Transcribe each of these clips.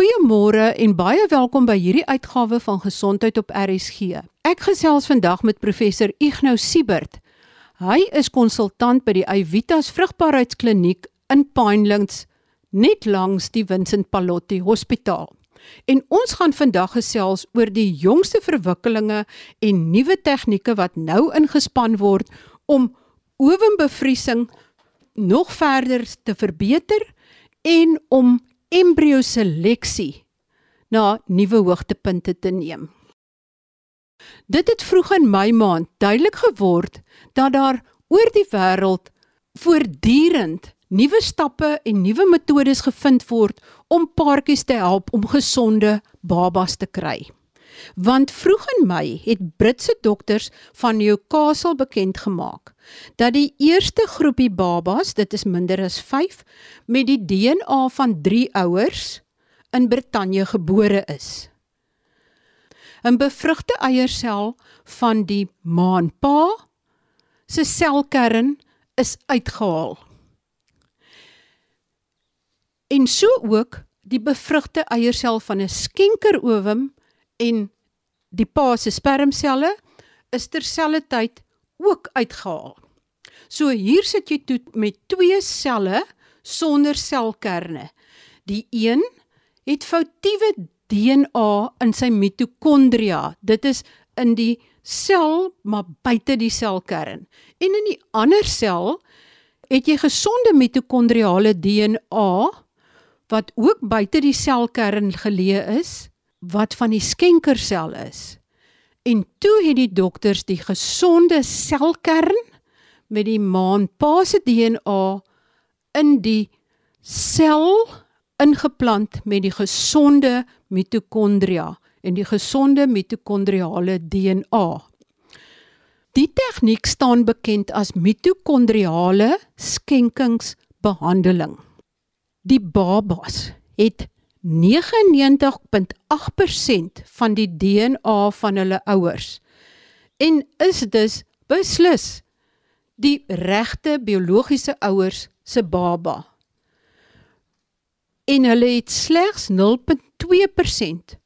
Goeiemôre en baie welkom by hierdie uitgawe van Gesondheid op RSG. Ek gesels vandag met professor Ignou Siebert. Hy is konsultant by die Avitas Vrugbaarheidskliniek in Pinelands, net langs die Vincent Pallotti Hospitaal. En ons gaan vandag gesels oor die jongste verwikkelinge en nuwe tegnieke wat nou ingespan word om ovenbevriesing nog verder te verbeter en om embrio seleksie na nuwe hoogtepunte te neem. Dit het vroeg in Mei maand duidelik geword dat daar oor die wêreld voortdurend nuwe stappe en nuwe metodes gevind word om paartjies te help om gesonde babas te kry. Want vroeg in Mei het Britse dokters van Newcastle bekend gemaak dat die eerste groepie babas, dit is minder as 5, met die DNA van 3 ouers in Brittanje gebore is. 'n Bevrugte eiersel van die maanpa se selkern is uitgehaal. En so ook die bevrugte eiersel van 'n skenkerovum en die pa se spermselle is terselfdertyd ook uitgehaal. So hier sit jy toe met twee selle sonder selkerne. Die een het foutiewe DNA in sy mitokondria. Dit is in die sel maar buite die selkern. En in die ander sel het jy gesonde mitokondriale DNA wat ook buite die selkern geleë is wat van die skenkersel is. En toe het die dokters die gesonde selkern met die maanpa se DNA in die sel ingeplant met die gesonde mitokondria en die gesonde mitokondriale DNA. Die tegniek staan bekend as mitokondriale skenkingsbehandeling. Die babas het 99.8% van die DNA van hulle ouers en is dus beslis die regte biologiese ouers se baba. En hulle het slegs 0.2%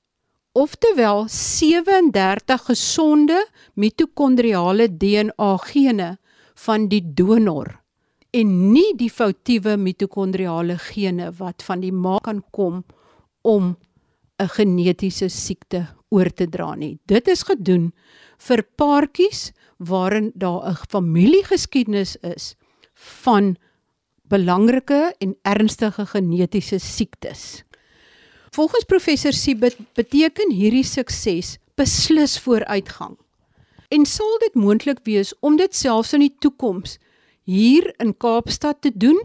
oftewel 37 gesonde mitokondriale DNA gene van die donor en nie die foutiewe mitokondriale gene wat van die ma kan kom om 'n genetiese siekte oor te dra nie. Dit is gedoen vir paartjies waarin daar 'n familiegeskiedenis is van belangrike en ernstige genetiese siektes. Volgens professor Sibet beteken hierdie sukses beslis vooruitgang. En sal dit moontlik wees om dit selfs in die toekoms hier in Kaapstad te doen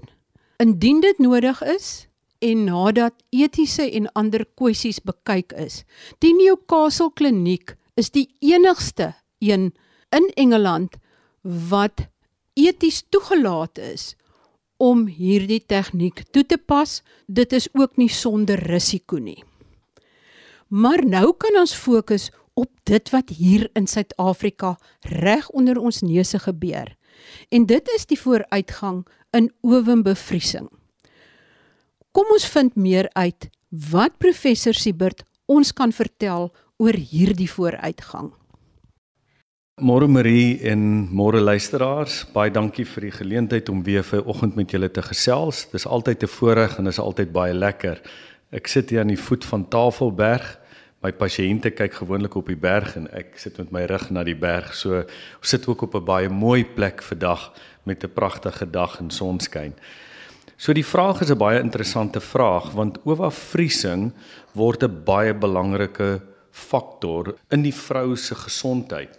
indien dit nodig is? En nadat etiese en ander kwessies bekyk is. Die Newcastle Kliniek is die enigste een in Engeland wat eties toegelaat is om hierdie tegniek toe te pas. Dit is ook nie sonder risiko nie. Maar nou kan ons fokus op dit wat hier in Suid-Afrika reg onder ons neuse gebeur. En dit is die vooruitgang in owenbevriesing. Kom ons vind meer uit wat professor Siebert ons kan vertel oor hierdie vooruitgang. Môre Marie en môre luisteraars, baie dankie vir die geleentheid om weer vir oggend met julle te gesels. Dis altyd 'n voorreg en is altyd baie lekker. Ek sit hier aan die voet van Tafelberg. My pasiënte kyk gewoonlik op die berg en ek sit met my rug na die berg. So ons sit ook op 'n baie mooi plek vandag met 'n pragtige dag en sonskyn. So die vraag is 'n baie interessante vraag want oorvriesing word 'n baie belangrike faktor in die vrou se gesondheid.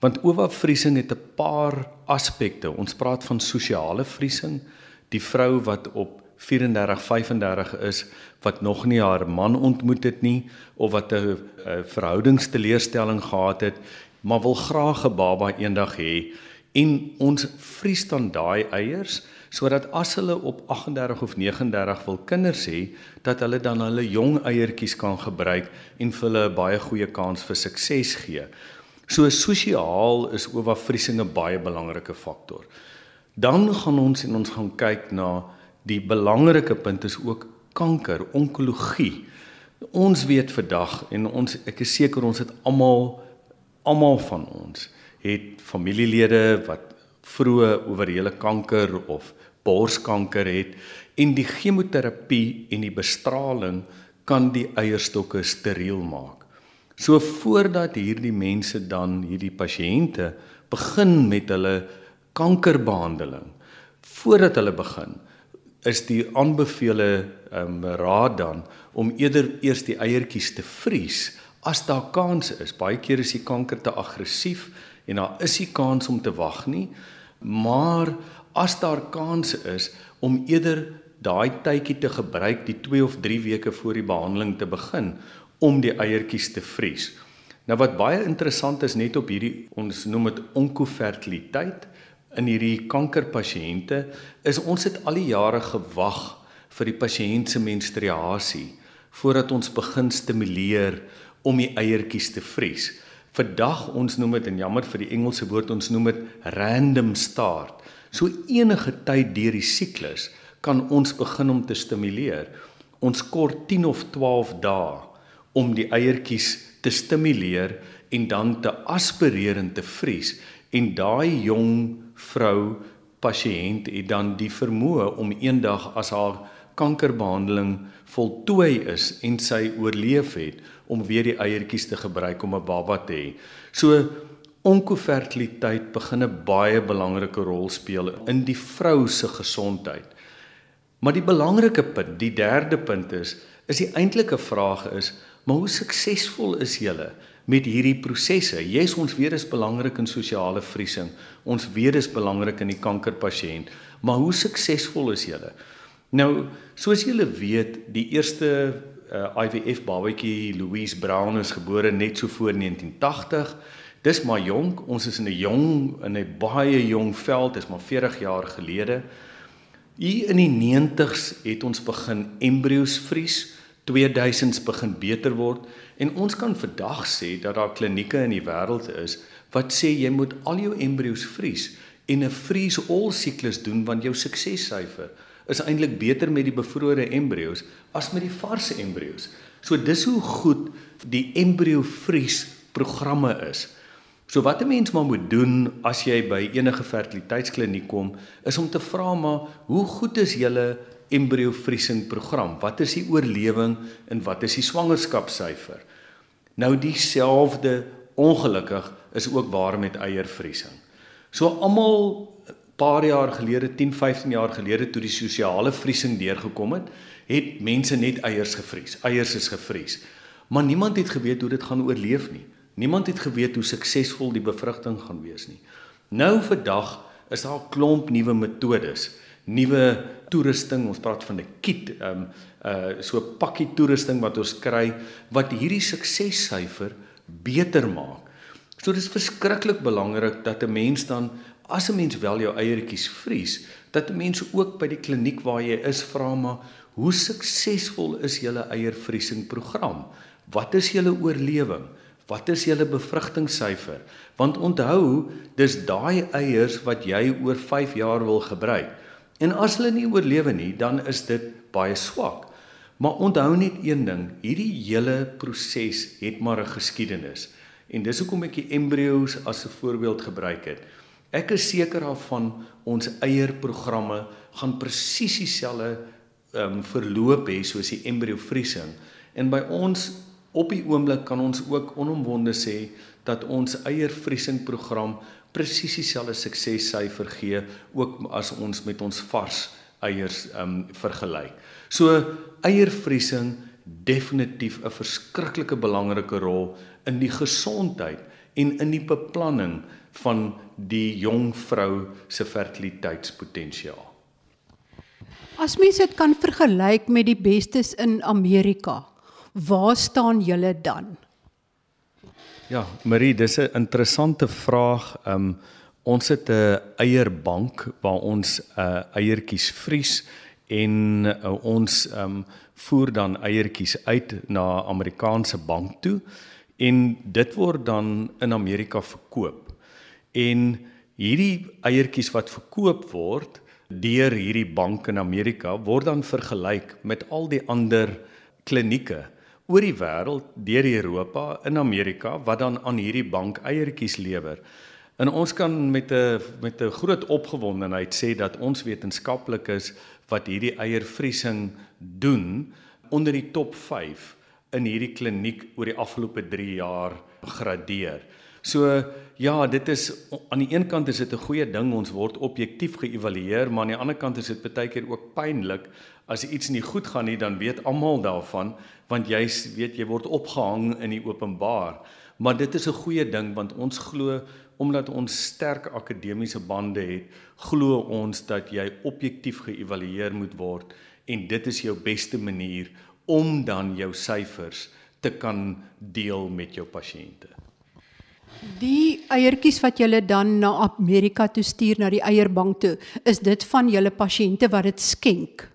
Want oorvriesing het 'n paar aspekte. Ons praat van sosiale vriesing, die vrou wat op 34, 35 is wat nog nie haar man ontmoet het nie of wat 'n verhoudingsteleurstelling gehad het, maar wil graag 'n baba eendag hê en ons vries dan daai eiers sodat as hulle op 38 of 39 wil kinders hê, dat hulle dan hulle jong eiertjies kan gebruik en vir hulle 'n baie goeie kans vir sukses gee. So sosiaal is oorvriesing 'n baie belangrike faktor. Dan gaan ons en ons gaan kyk na die belangrike punt is ook kanker, onkologie. Ons weet vandag en ons ek is seker ons het almal almal van ons het familielede wat vroeë ovariële kanker of borskanker het en die chemoterapie en die bestraling kan die eierstokke steriel maak. So voordat hierdie mense dan hierdie pasiënte begin met hulle kankerbehandeling, voordat hulle begin, is die aanbevole um, raad dan om eerder eers die eiertjies te vries as daar kans is. Baie keer is die kanker te aggressief en daar is nie kans om te wag nie. Maar as daar kans is om eerder daai tydjie te gebruik die 2 of 3 weke voor die behandeling te begin om die eiertjies te vries. Nou wat baie interessant is net op hierdie ons noem dit onkofertiliteit in hierdie kankerpasiënte is ons het al die jare gewag vir die pasiënt se menstruasie voordat ons begin stimuleer om die eiertjies te vries. Vandag ons noem dit en jammer vir die Engelse woord ons noem dit random start. So enige tyd deur die siklus kan ons begin om te stimuleer. Ons kort 10 of 12 dae om die eiertjies te stimuleer en dan te aspireer en te vries en daai jong vrou pasiënt het dan die vermoë om eendag as haar kankerbehandeling voltooi is en sy oorleef het om weer die eiertjies te gebruik om 'n baba te hê. So onkofertiliteit begin 'n baie belangrike rol speel in die vrou se gesondheid. Maar die belangrike punt, die derde punt is, is die eintlike vraag is, maar hoe suksesvol is julle met hierdie prosesse? Yes, ons dit is belangrik in sosiale vriesing. Ons dit is belangrik in die kankerpasiënt, maar hoe suksesvol is julle? Nou, soos julle weet, die eerste uh, IVF babatjie Louise Brown is gebore net so voor 1980. Dis maar jonk. Ons is in 'n jong in 'n baie jong veld, dis maar 40 jaar gelede. Hier in die 90's het ons begin embryos vries. 2000s begin beter word en ons kan vandag sê dat daar klinieke in die wêreld is wat sê jy moet al jou embryos vries en 'n freeze all siklus doen want jou suksessyfer is eintlik beter met die bevrore embryos as met die vars embryos. So dis hoe goed die embrio vries programme is. So wat 'n mens maar moet doen as jy by enige fertiliteitskliniek kom, is om te vra maar hoe goed is julle embrio vriesing program? Wat is die oorlewing en wat is die swangerskapssyfer? Nou dieselfde ongelukkig is ook waar met eiervriesing. So almal paar jaar gelede, 10, 15 jaar gelede toe die sosiale vriesing deurgekom het, het mense net eiers gevries. Eiers is gevries. Maar niemand het geweet hoe dit gaan oorleef nie. Niemand het geweet hoe suksesvol die bevrugting gaan wees nie. Nou vandag is daar 'n klomp nuwe metodes, nuwe toerusting. Ons praat van 'n kit, ehm um, uh so 'n pakkie toerusting wat ons kry wat hierdie suksessyfer beter maak. So dis verskriklik belangrik dat 'n mens dan as 'n mens wel jou eiertjies vries, dat 'n mens ook by die kliniek waar jy is vra maar hoe suksesvol is julle eiervriesing program? Wat is julle oorlewing? Wat is julle bevrugtingssyfer? Want onthou, dis daai eiers wat jy oor 5 jaar wil gebruik. En as hulle nie oorlewe nie, dan is dit baie swak. Maar onthou net een ding, hierdie hele proses het maar 'n geskiedenis. En dis hoekom ek die embrio's as 'n voorbeeld gebruik het. Ek is seker daarvan ons eierprogramme gaan presies dieselfde ehm um, verloop hê soos die embryovriesing. En by ons op die oomblik kan ons ook onomwonde sê dat ons eiervriesing program presies dieselfde suksessyfer gee ook as ons met ons vars eiers um, vergelyk. So eiervriesing definitief 'n verskriklike belangrike rol in die gesondheid en in die beplanning van die jong vrou se fertiliteitspotensiaal. As mens dit kan vergelyk met die bestes in Amerika, waar staan julle dan? Ja, Marie, dis 'n interessante vraag. Um ons het 'n eierbank waar ons uh eiertjies vries en uh, ons um voer dan eiertjies uit na Amerikaanse bank toe en dit word dan in Amerika verkoop. En hierdie eiertjies wat verkoop word deur hierdie bank in Amerika word dan vergelyk met al die ander klinieke oor die wêreld, deur Europa, in Amerika wat dan aan hierdie bank eiertjies lewer. En ons kan met 'n met 'n groot opgewondenheid sê dat ons wetenskaplikes wat hierdie eiervriesing doen onder die top 5 in hierdie kliniek oor die afgelope 3 jaar gradeer. So ja, dit is aan die een kant is dit 'n goeie ding ons word objektief geëvalueer, maar aan die ander kant is dit baie keer ook pynlik as iets nie goed gaan nie, dan weet almal daarvan want jy weet jy word opgehang in die openbaar. Maar dit is 'n goeie ding want ons glo omdat ons sterk akademiese bande het, glo ons dat jy objektief geëvalueer moet word en dit is jou beste manier om dan jou syfers te kan deel met jou pasiënte. Die eiertjies wat julle dan na Amerika toe stuur na die eierbank toe, is dit van julle pasiënte wat dit skenk?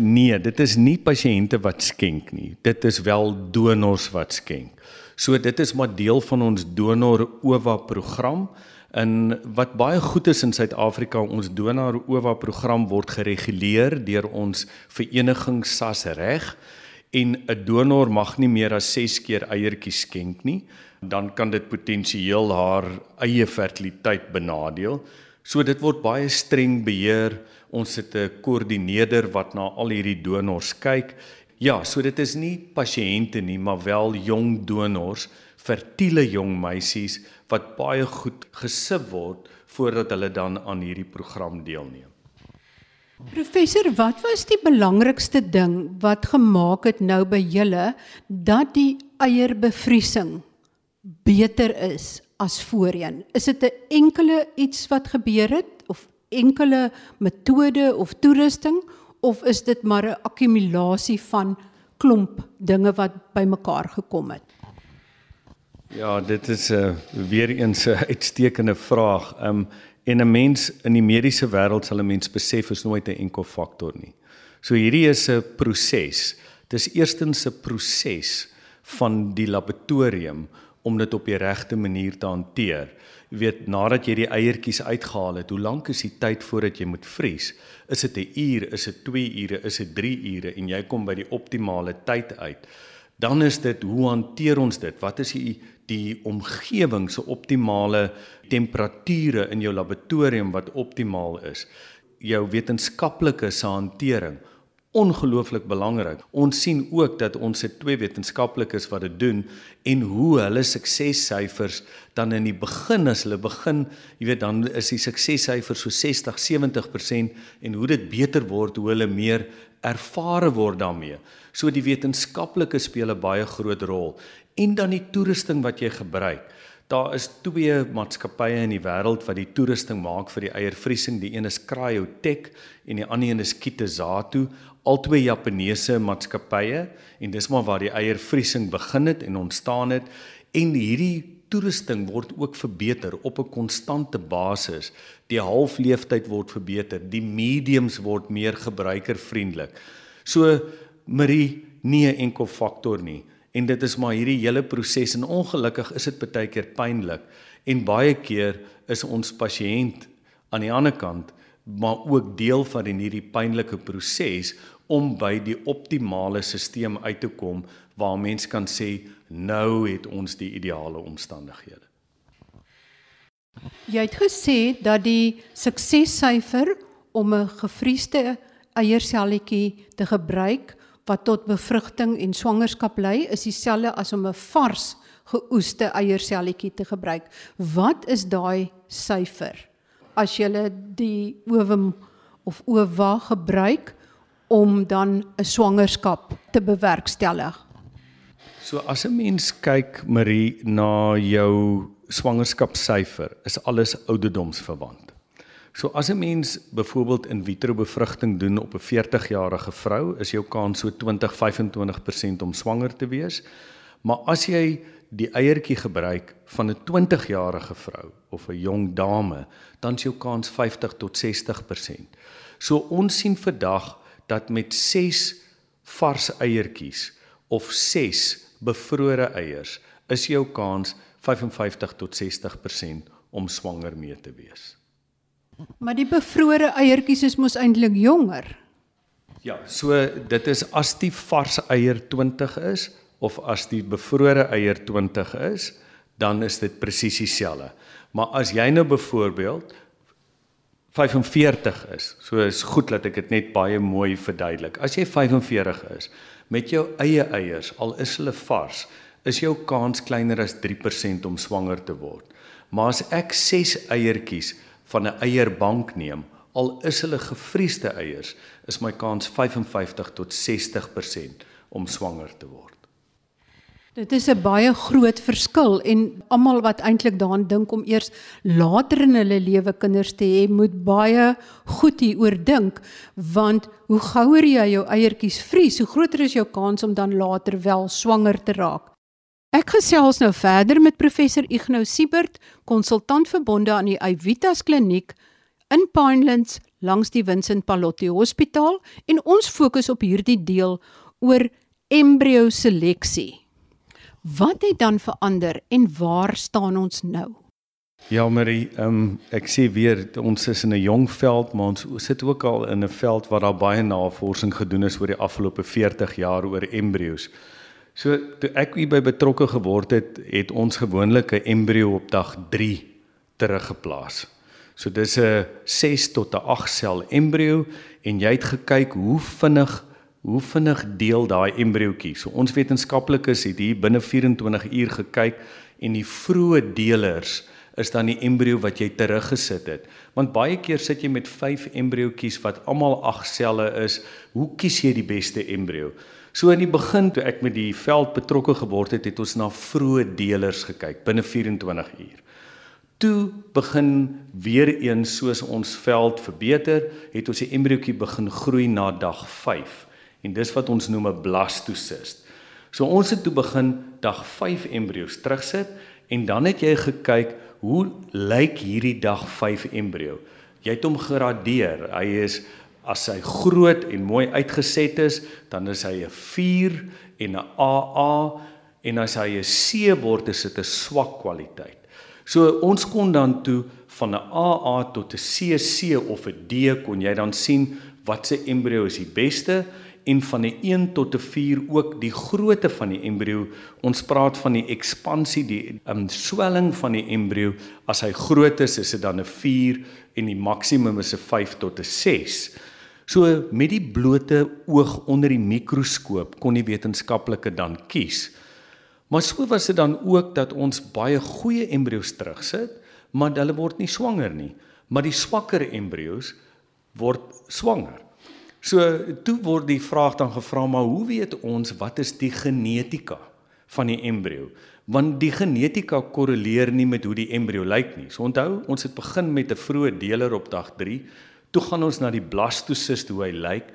Nee, dit is nie pasiënte wat skenk nie. Dit is wel donors wat skenk. So dit is maar deel van ons donor OVA program. En wat baie goed is in Suid-Afrika, ons donor OVA program word gereguleer deur ons vereniging SAS reg en 'n donor mag nie meer as 6 keer eiertjies skenk nie dan kan dit potensieel haar eie fertiliteit benadeel. So dit word baie streng beheer. Ons het 'n koördineerder wat na al hierdie donors kyk. Ja, so dit is nie pasiënte nie, maar wel jong donors, fertiele jong meisies wat baie goed gesip word voordat hulle dan aan hierdie program deelneem. Professor, wat was die belangrikste ding wat gemaak het nou by julle dat die eierbevriesing beter is as voorheen? Is dit 'n enkele iets wat gebeur het enkele metode of toerusting of is dit maar 'n akkumulasie van klomp dinge wat bymekaar gekom het? Ja, dit is 'n uh, weer eens 'n uitstekende vraag. Um en 'n mens in die mediese wêreld sal 'n mens besef is nooit 'n enkel faktor nie. So hierdie is 'n proses. Dis eerstens 'n proses van die laboratorium om dit op die regte manier te hanteer. Jy weet, nadat jy die eiertjies uitgehaal het, hoe lank is die tyd voordat jy moet vries? Is dit 'n uur, is dit 2 ure, is dit 3 ure en jy kom by die optimale tyd uit? Dan is dit hoe hanteer ons dit? Wat is die die omgewing se optimale temperature in jou laboratorium wat optimaal is? Jou wetenskaplike se hantering ongelooflik belangrik. Ons sien ook dat ons se twee wetenskaplikes wat dit doen en hoe hulle suksessyfers dan in die begin as hulle begin, jy weet dan is die suksessyfers so 60, 70% en hoe dit beter word hoe hulle meer ervare word daarmee. So die wetenskaplike speel 'n baie groot rol en dan die toerusting wat jy gebruik. Daar is twee maatskappye in die wêreld wat die toerusting maak vir die eiervriesing. Die een is Cryotech en die ander een is Kitazato, albei Japaneese maatskappye en dis maar waar die eiervriesing begin het en ontstaan het en hierdie toerusting word ook verbeter op 'n konstante basis. Die halfleeftyd word verbeter, die mediums word meer gebruikervriendelik. So Marie, nie 'n enkel faktor nie en dit is maar hierdie hele proses en ongelukkig is dit baie keer pynlik en baie keer is ons pasiënt aan die ander kant maar ook deel van hierdie pynlike proses om by die optimale stelsel uit te kom waar mens kan sê nou het ons die ideale omstandighede. Jy het gesê dat die suksessyfer om 'n gevriesde eierselletjie te gebruik wat tot bevrugting en swangerskap lei, is dieselfde as om 'n vars geoeste eierselletjie te gebruik. Wat is daai syfer? As jy die ovum of ova gebruik om dan 'n swangerskap te bewerkstellig. So as 'n mens kyk Marie na jou swangerskapsyfer, is alles ouderdomsverwant. So as 'n mens byvoorbeeld in vitro bevrugting doen op 'n 40-jarige vrou, is jou kans so 20-25% om swanger te wees. Maar as jy die eiertjie gebruik van 'n 20-jarige vrou of 'n jong dame, dan is jou kans 50 tot 60%. So ons sien vandag dat met 6 vars eiertjies of 6 bevrore eiers is jou kans 55 tot 60% om swanger mee te wees. Maar die bevrore eiertjies is mos eintlik jonger. Ja, so dit is as die vars eier 20 is of as die bevrore eier 20 is, dan is dit presies dieselfde. Maar as jy nou byvoorbeeld 45 is, so is goed dat ek dit net baie mooi verduidelik. As jy 45 is met jou eie eiers, al is hulle vars, is jou kans kleiner as 3% om swanger te word. Maar as ek 6 eiertjies van 'n eierbank neem, al is hulle gevriesde eiers, is my kans 55 tot 60% om swanger te word. Dit is 'n baie groot verskil en almal wat eintlik daaraan dink om eers later in hulle lewe kinders te hê, moet baie goed hieroor dink want hoe gouer jy jou eiertjies vries, hoe groter is jou kans om dan later wel swanger te raak. Ek gesels nou verder met professor Ignou Siebert, konsultant verbonde aan die Avitas kliniek in Pinelands langs die Vincent Pallotti Hospitaal en ons fokus op hierdie deel oor embrio seleksie. Wat het dan verander en waar staan ons nou? Ja, Marie, um, ek sê weer ons is in 'n jong veld, maar ons sit ook al in 'n veld waar daar baie navorsing gedoen is oor die afgelope 40 jaar oor embryos. So toe ek hier by betrokke geword het, het ons gewoonlik 'n embrio op dag 3 teruggeplaas. So dis 'n 6 tot 'n 8 sel embrio en jy het gekyk hoe vinnig hoe vinnig deel daai embriootjie. So ons wetenskaplikes het hier binne 24 uur gekyk en die vroeë deelers is dan die embrio wat jy teruggesit het. Want baie keer sit jy met 5 embriootjies wat almal 8 selle is. Hoe kies jy die beste embrio? So in die begin toe ek met die veld betrokke geword het, het ons na vroeë deelers gekyk binne 24 uur. Toe begin weer eens soos ons veld verbeter, het ons die embriootjie begin groei na dag 5 en dis wat ons noem 'n blastocyst. So ons het toe begin dag 5 embrio's terugsit en dan het jy gekyk hoe lyk hierdie dag 5 embrio. Jy het hom gradeer. Hy is as hy groot en mooi uitgeset is, dan is hy 'n 4 en 'n AA en as hy 'n C word, is dit 'n swak kwaliteit. So ons kon dan toe van 'n AA tot 'n CC of 'n D kon jy dan sien wat se embrio is die beste en van 'n 1 tot 'n 4 ook die grootte van die embrio. Ons praat van die ekspansie, die um, swelling van die embrio. As hy groot is, is dit dan 'n 4 en die maksimum is 'n 5 tot 'n 6. So met die blote oog onder die mikroskoop kon die wetenskaplike dan kies. Maar so was dit dan ook dat ons baie goeie embrio's terugsit, maar hulle word nie swanger nie, maar die swakker embrio's word swanger. So toe word die vraag dan gevra maar hoe weet ons wat is die genetika van die embrio? Want die genetika korreleer nie met hoe die embrio lyk nie. So onthou, ons het begin met 'n vroeë deler op dag 3. Toe gaan ons na die blastocyst hoe hy lyk.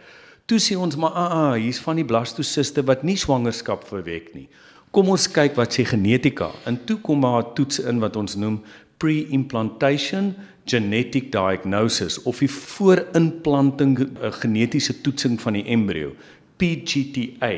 Toe sê ons maar ah, ah hier's van die blastocyste wat nie swangerskap verwek nie. Kom ons kyk wat sê genetika. En toe kom maar 'n toets in wat ons noem pre-implantation genetic diagnosis of die voorinplanting uh, genetiese toetsing van die embrio PGTA.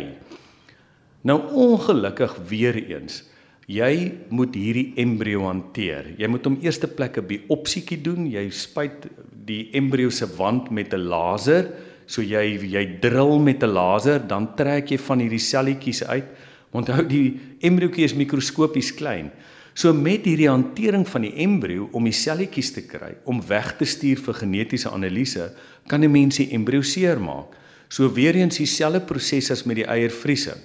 Nou ongelukkig weer eens jy moet hierdie embrio hanteer. Jy moet hom eerste plek 'n biopsiekie doen. Jy spuit die embrio se wand met 'n laser. So jy jy drill met 'n laser, dan trek jy van hierdie selletjies uit. Onthou die embriootjie is mikroskopies klein. So met hierdie hantering van die embrio om die selletjies te kry om weg te stuur vir genetiese analise, kan 'n mens die embrio seermaak. So weer eens dieselfde proses as met die eiervriesing.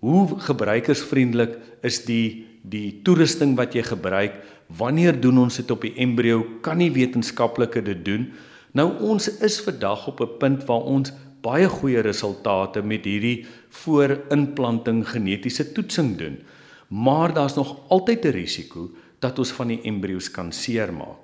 Hoe gebruikersvriendelik is die die toerusting wat jy gebruik? Wanneer doen ons dit op die embrio? Kan nie wetenskaplike dit doen? Nou ons is vandag op 'n punt waar ons baie goeie resultate met hierdie voorinplanting genetiese toetsing doen maar daar's nog altyd 'n risiko dat ons van die embrio's kan seermaak.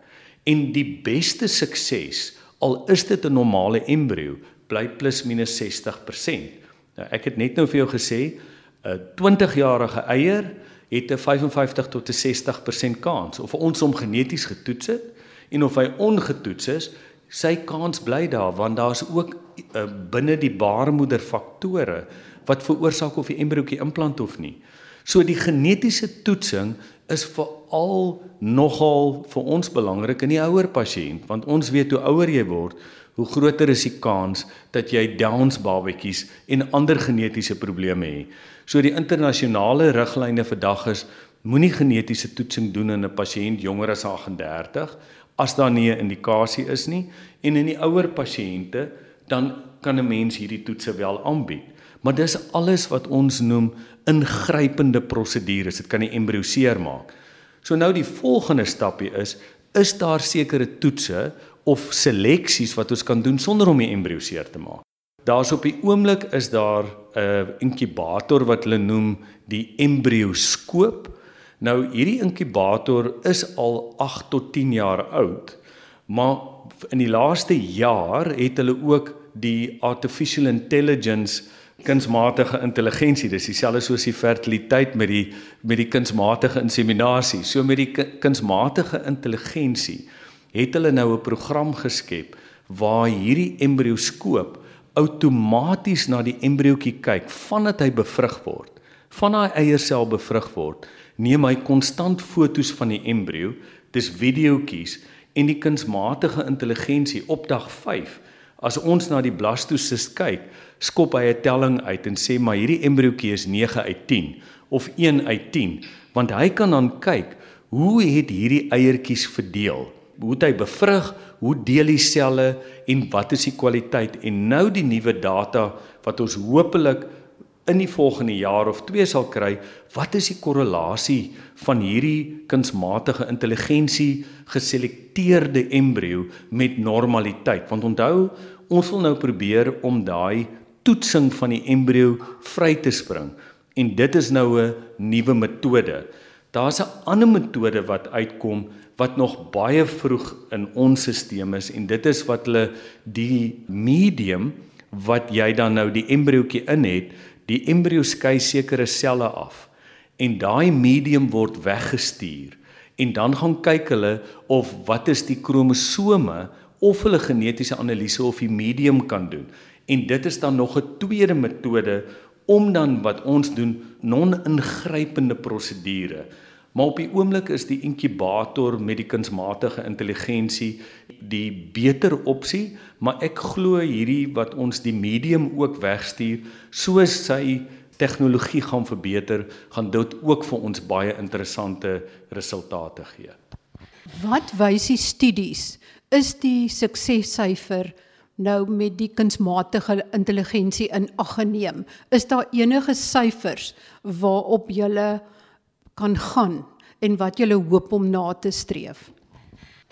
En die beste sukses, al is dit 'n normale embrio, bly plus minus 60%. Nou ek het net nou vir jou gesê, 'n 20-jarige eier het 'n 55 tot 'n 60% kans of ons hom geneties getoets het en of hy ongetoets is, sy kans bly daar want daar's ook uh, binne die baarmoeder faktore wat veroorsaak of die embriootjie implant of nie. So die genetiese toetsing is veral nogal vir ons belangrik in die ouer pasiënt want ons weet hoe ouer jy word, hoe groter is die kans dat jy Downs babatjies en ander genetiese probleme het. So die internasionale riglyne vandag is moenie genetiese toetsing doen in 'n pasiënt jonger as 38 as daar nie 'n indikasie is nie en in die ouer pasiënte dan kan 'n mens hierdie toetse wel aanbied. Maar dis alles wat ons noem ingrypende prosedures. Dit kan die embrio seer maak. So nou die volgende stapie is is daar sekere toetse of seleksies wat ons kan doen sonder om die embrio seer te maak. Daar's op die oomblik is daar 'n inkubator wat hulle noem die embrioskoop. Nou hierdie inkubator is al 8 tot 10 jaar oud, maar in die laaste jaar het hulle ook die artificial intelligence kunsmatige intelligensie dis dieselfde soos die fertiliteit met die met die kunsmatige inseminasie so met die kunsmatige intelligensie het hulle nou 'n program geskep waar hierdie embrioskoop outomaties na die embriootjie kyk vandat hy bevrug word. Van daai eiersel bevrug word neem hy konstant fotos van die embrio dis videoetjies en die kunsmatige intelligensie op dag 5 as ons na die blastosis kyk skop hy 'n telling uit en sê maar hierdie embriootjie is 9 uit 10 of 1 uit 10 want hy kan dan kyk hoe het hierdie eiertjies verdeel hoe hy bevrug hoe deel die selle en wat is die kwaliteit en nou die nuwe data wat ons hopelik in die volgende jaar of 2 sal kry wat is die korrelasie van hierdie kunsmatige intelligensie geselekteerde embrio met normaliteit want onthou ons wil nou probeer om daai toetsing van die embrio vry te spring. En dit is nou 'n nuwe metode. Daar's 'n ander metode wat uitkom wat nog baie vroeg in ons stelsel is en dit is wat hulle die medium wat jy dan nou die embriootjie in het, die embrio skei sekere selle af en daai medium word weggestuur en dan gaan kyk hulle of wat is die kromosome of hulle genetiese analise of die medium kan doen en dit is dan nog 'n tweede metode om dan wat ons doen non-ingrypende prosedure. Maar op die oomblik is die inkubator met die kunsmatige intelligensie die beter opsie, maar ek glo hierdie wat ons die medium ook wegstuur, soos sy tegnologie gaan verbeter, gaan dit ook vir ons baie interessante resultate gee. Wat wys die studies? Is die suksessyfer nou met die kunsmatige intelligensie in ag geneem. Is daar enige syfers waarop jy kan gaan en wat jy hoop om na te streef?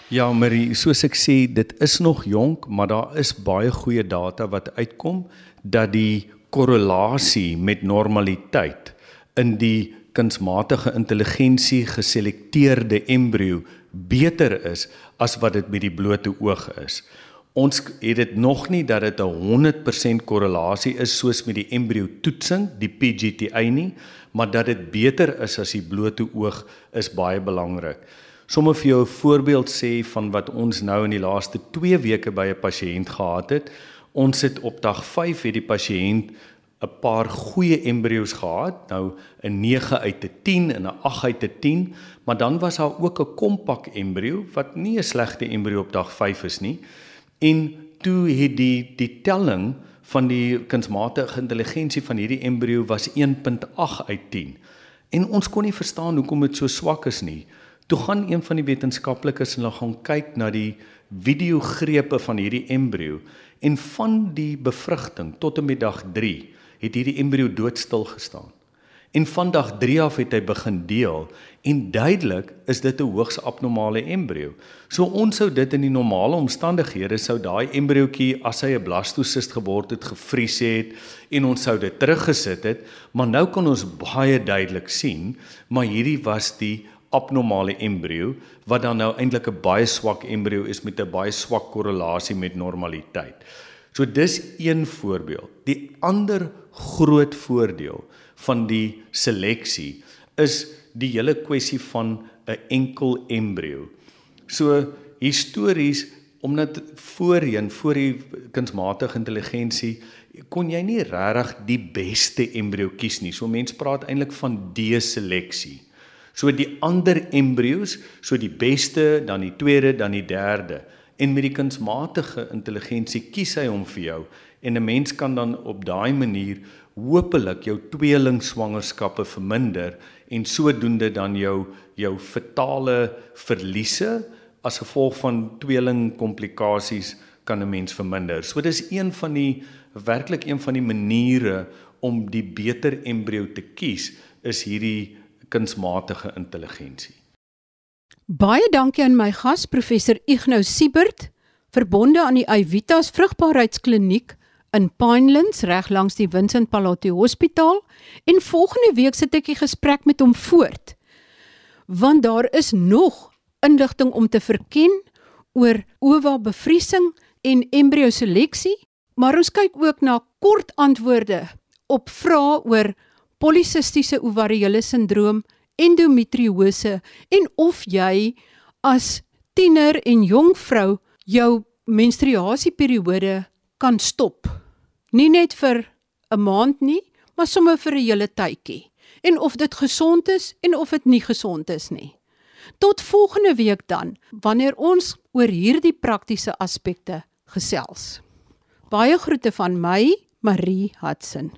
Ja, Marie, soos ek sê, dit is nog jonk, maar daar is baie goeie data wat uitkom dat die korrelasie met normaliteit in die kunsmatige intelligensie geselekteerde embrio beter is as wat dit met die blote oog is ons het dit nog nie dat dit 'n 100% korrelasie is soos met die embrio toetsing, die PGT-I nie, maar dat dit beter is as die blote oog is baie belangrik. Sommige vir jou 'n voorbeeld sê van wat ons nou in die laaste 2 weke by 'n pasiënt gehad het. Ons het op dag 5 het die pasiënt 'n paar goeie embrio's gehad, nou 'n 9 uit 'n 10 en 'n 8 uit 'n 10, maar dan was daar ook 'n kompak embrio wat nie 'n slegte embrio op dag 5 is nie. En toe het die die telling van die kunsmatige intelligensie van hierdie embrio was 1.8 uit 10. En ons kon nie verstaan hoekom dit so swak is nie. Toe gaan een van die wetenskaplikes en hulle gaan kyk na die videogrepe van hierdie embrio en van die bevrugting tot en met dag 3 het hierdie embrio doodstil gestaan. En van dag 3 af het hy begin deel en duidelik is dit 'n hoogs abnormale embrio. So ons sou dit in die normale omstandighede sou daai embriootjie as hy 'n blastosist geword het gevries het en ons sou dit teruggesit het, maar nou kan ons baie duidelik sien, maar hierdie was die abnormale embrio wat dan nou eintlik 'n baie swak embrio is met 'n baie swak korrelasie met normaliteit. So dis een voorbeeld. Die ander groot voordeel van die seleksie is die hele kwessie van 'n enkel embrio. So histories omdat voorheen voor die kunsmatige intelligensie kon jy nie regtig die beste embrio kies nie. So mense praat eintlik van deseleksie. So die ander embrios, so die beste, dan die tweede, dan die derde. En met die kunsmatige intelligensie kies hy hom vir jou en 'n mens kan dan op daai manier hopelik jou tweelingswangerskappe verminder en sodoende dan jou jou fetale verliese as gevolg van tweelingkomplikasies kan 'n mens verminder. So dis een van die werklik een van die maniere om die beter embrio te kies is hierdie kunsmatige intelligensie. Baie dankie aan my gas professor Ignou Siebert, verbonde aan die Ivitas Vrugbaarheidskliniek in Pinelands reg langs die Vincent Pallotti Hospitaal en volgende week sit ek 'n gesprek met hom voort. Want daar is nog inligting om te verken oor ova bevriesing en embrio seleksie, maar ons kyk ook na kort antwoorde op vrae oor polisistiese ovariële sindroom, endometriose en of jy as tiener en jong vrou jou menstruasieperiode kan stop. Nie net vir 'n maand nie, maar sommer vir 'n hele tydjie. En of dit gesond is en of dit nie gesond is nie. Tot volgende week dan, wanneer ons oor hierdie praktiese aspekte gesels. Baie groete van my, Marie Hudson.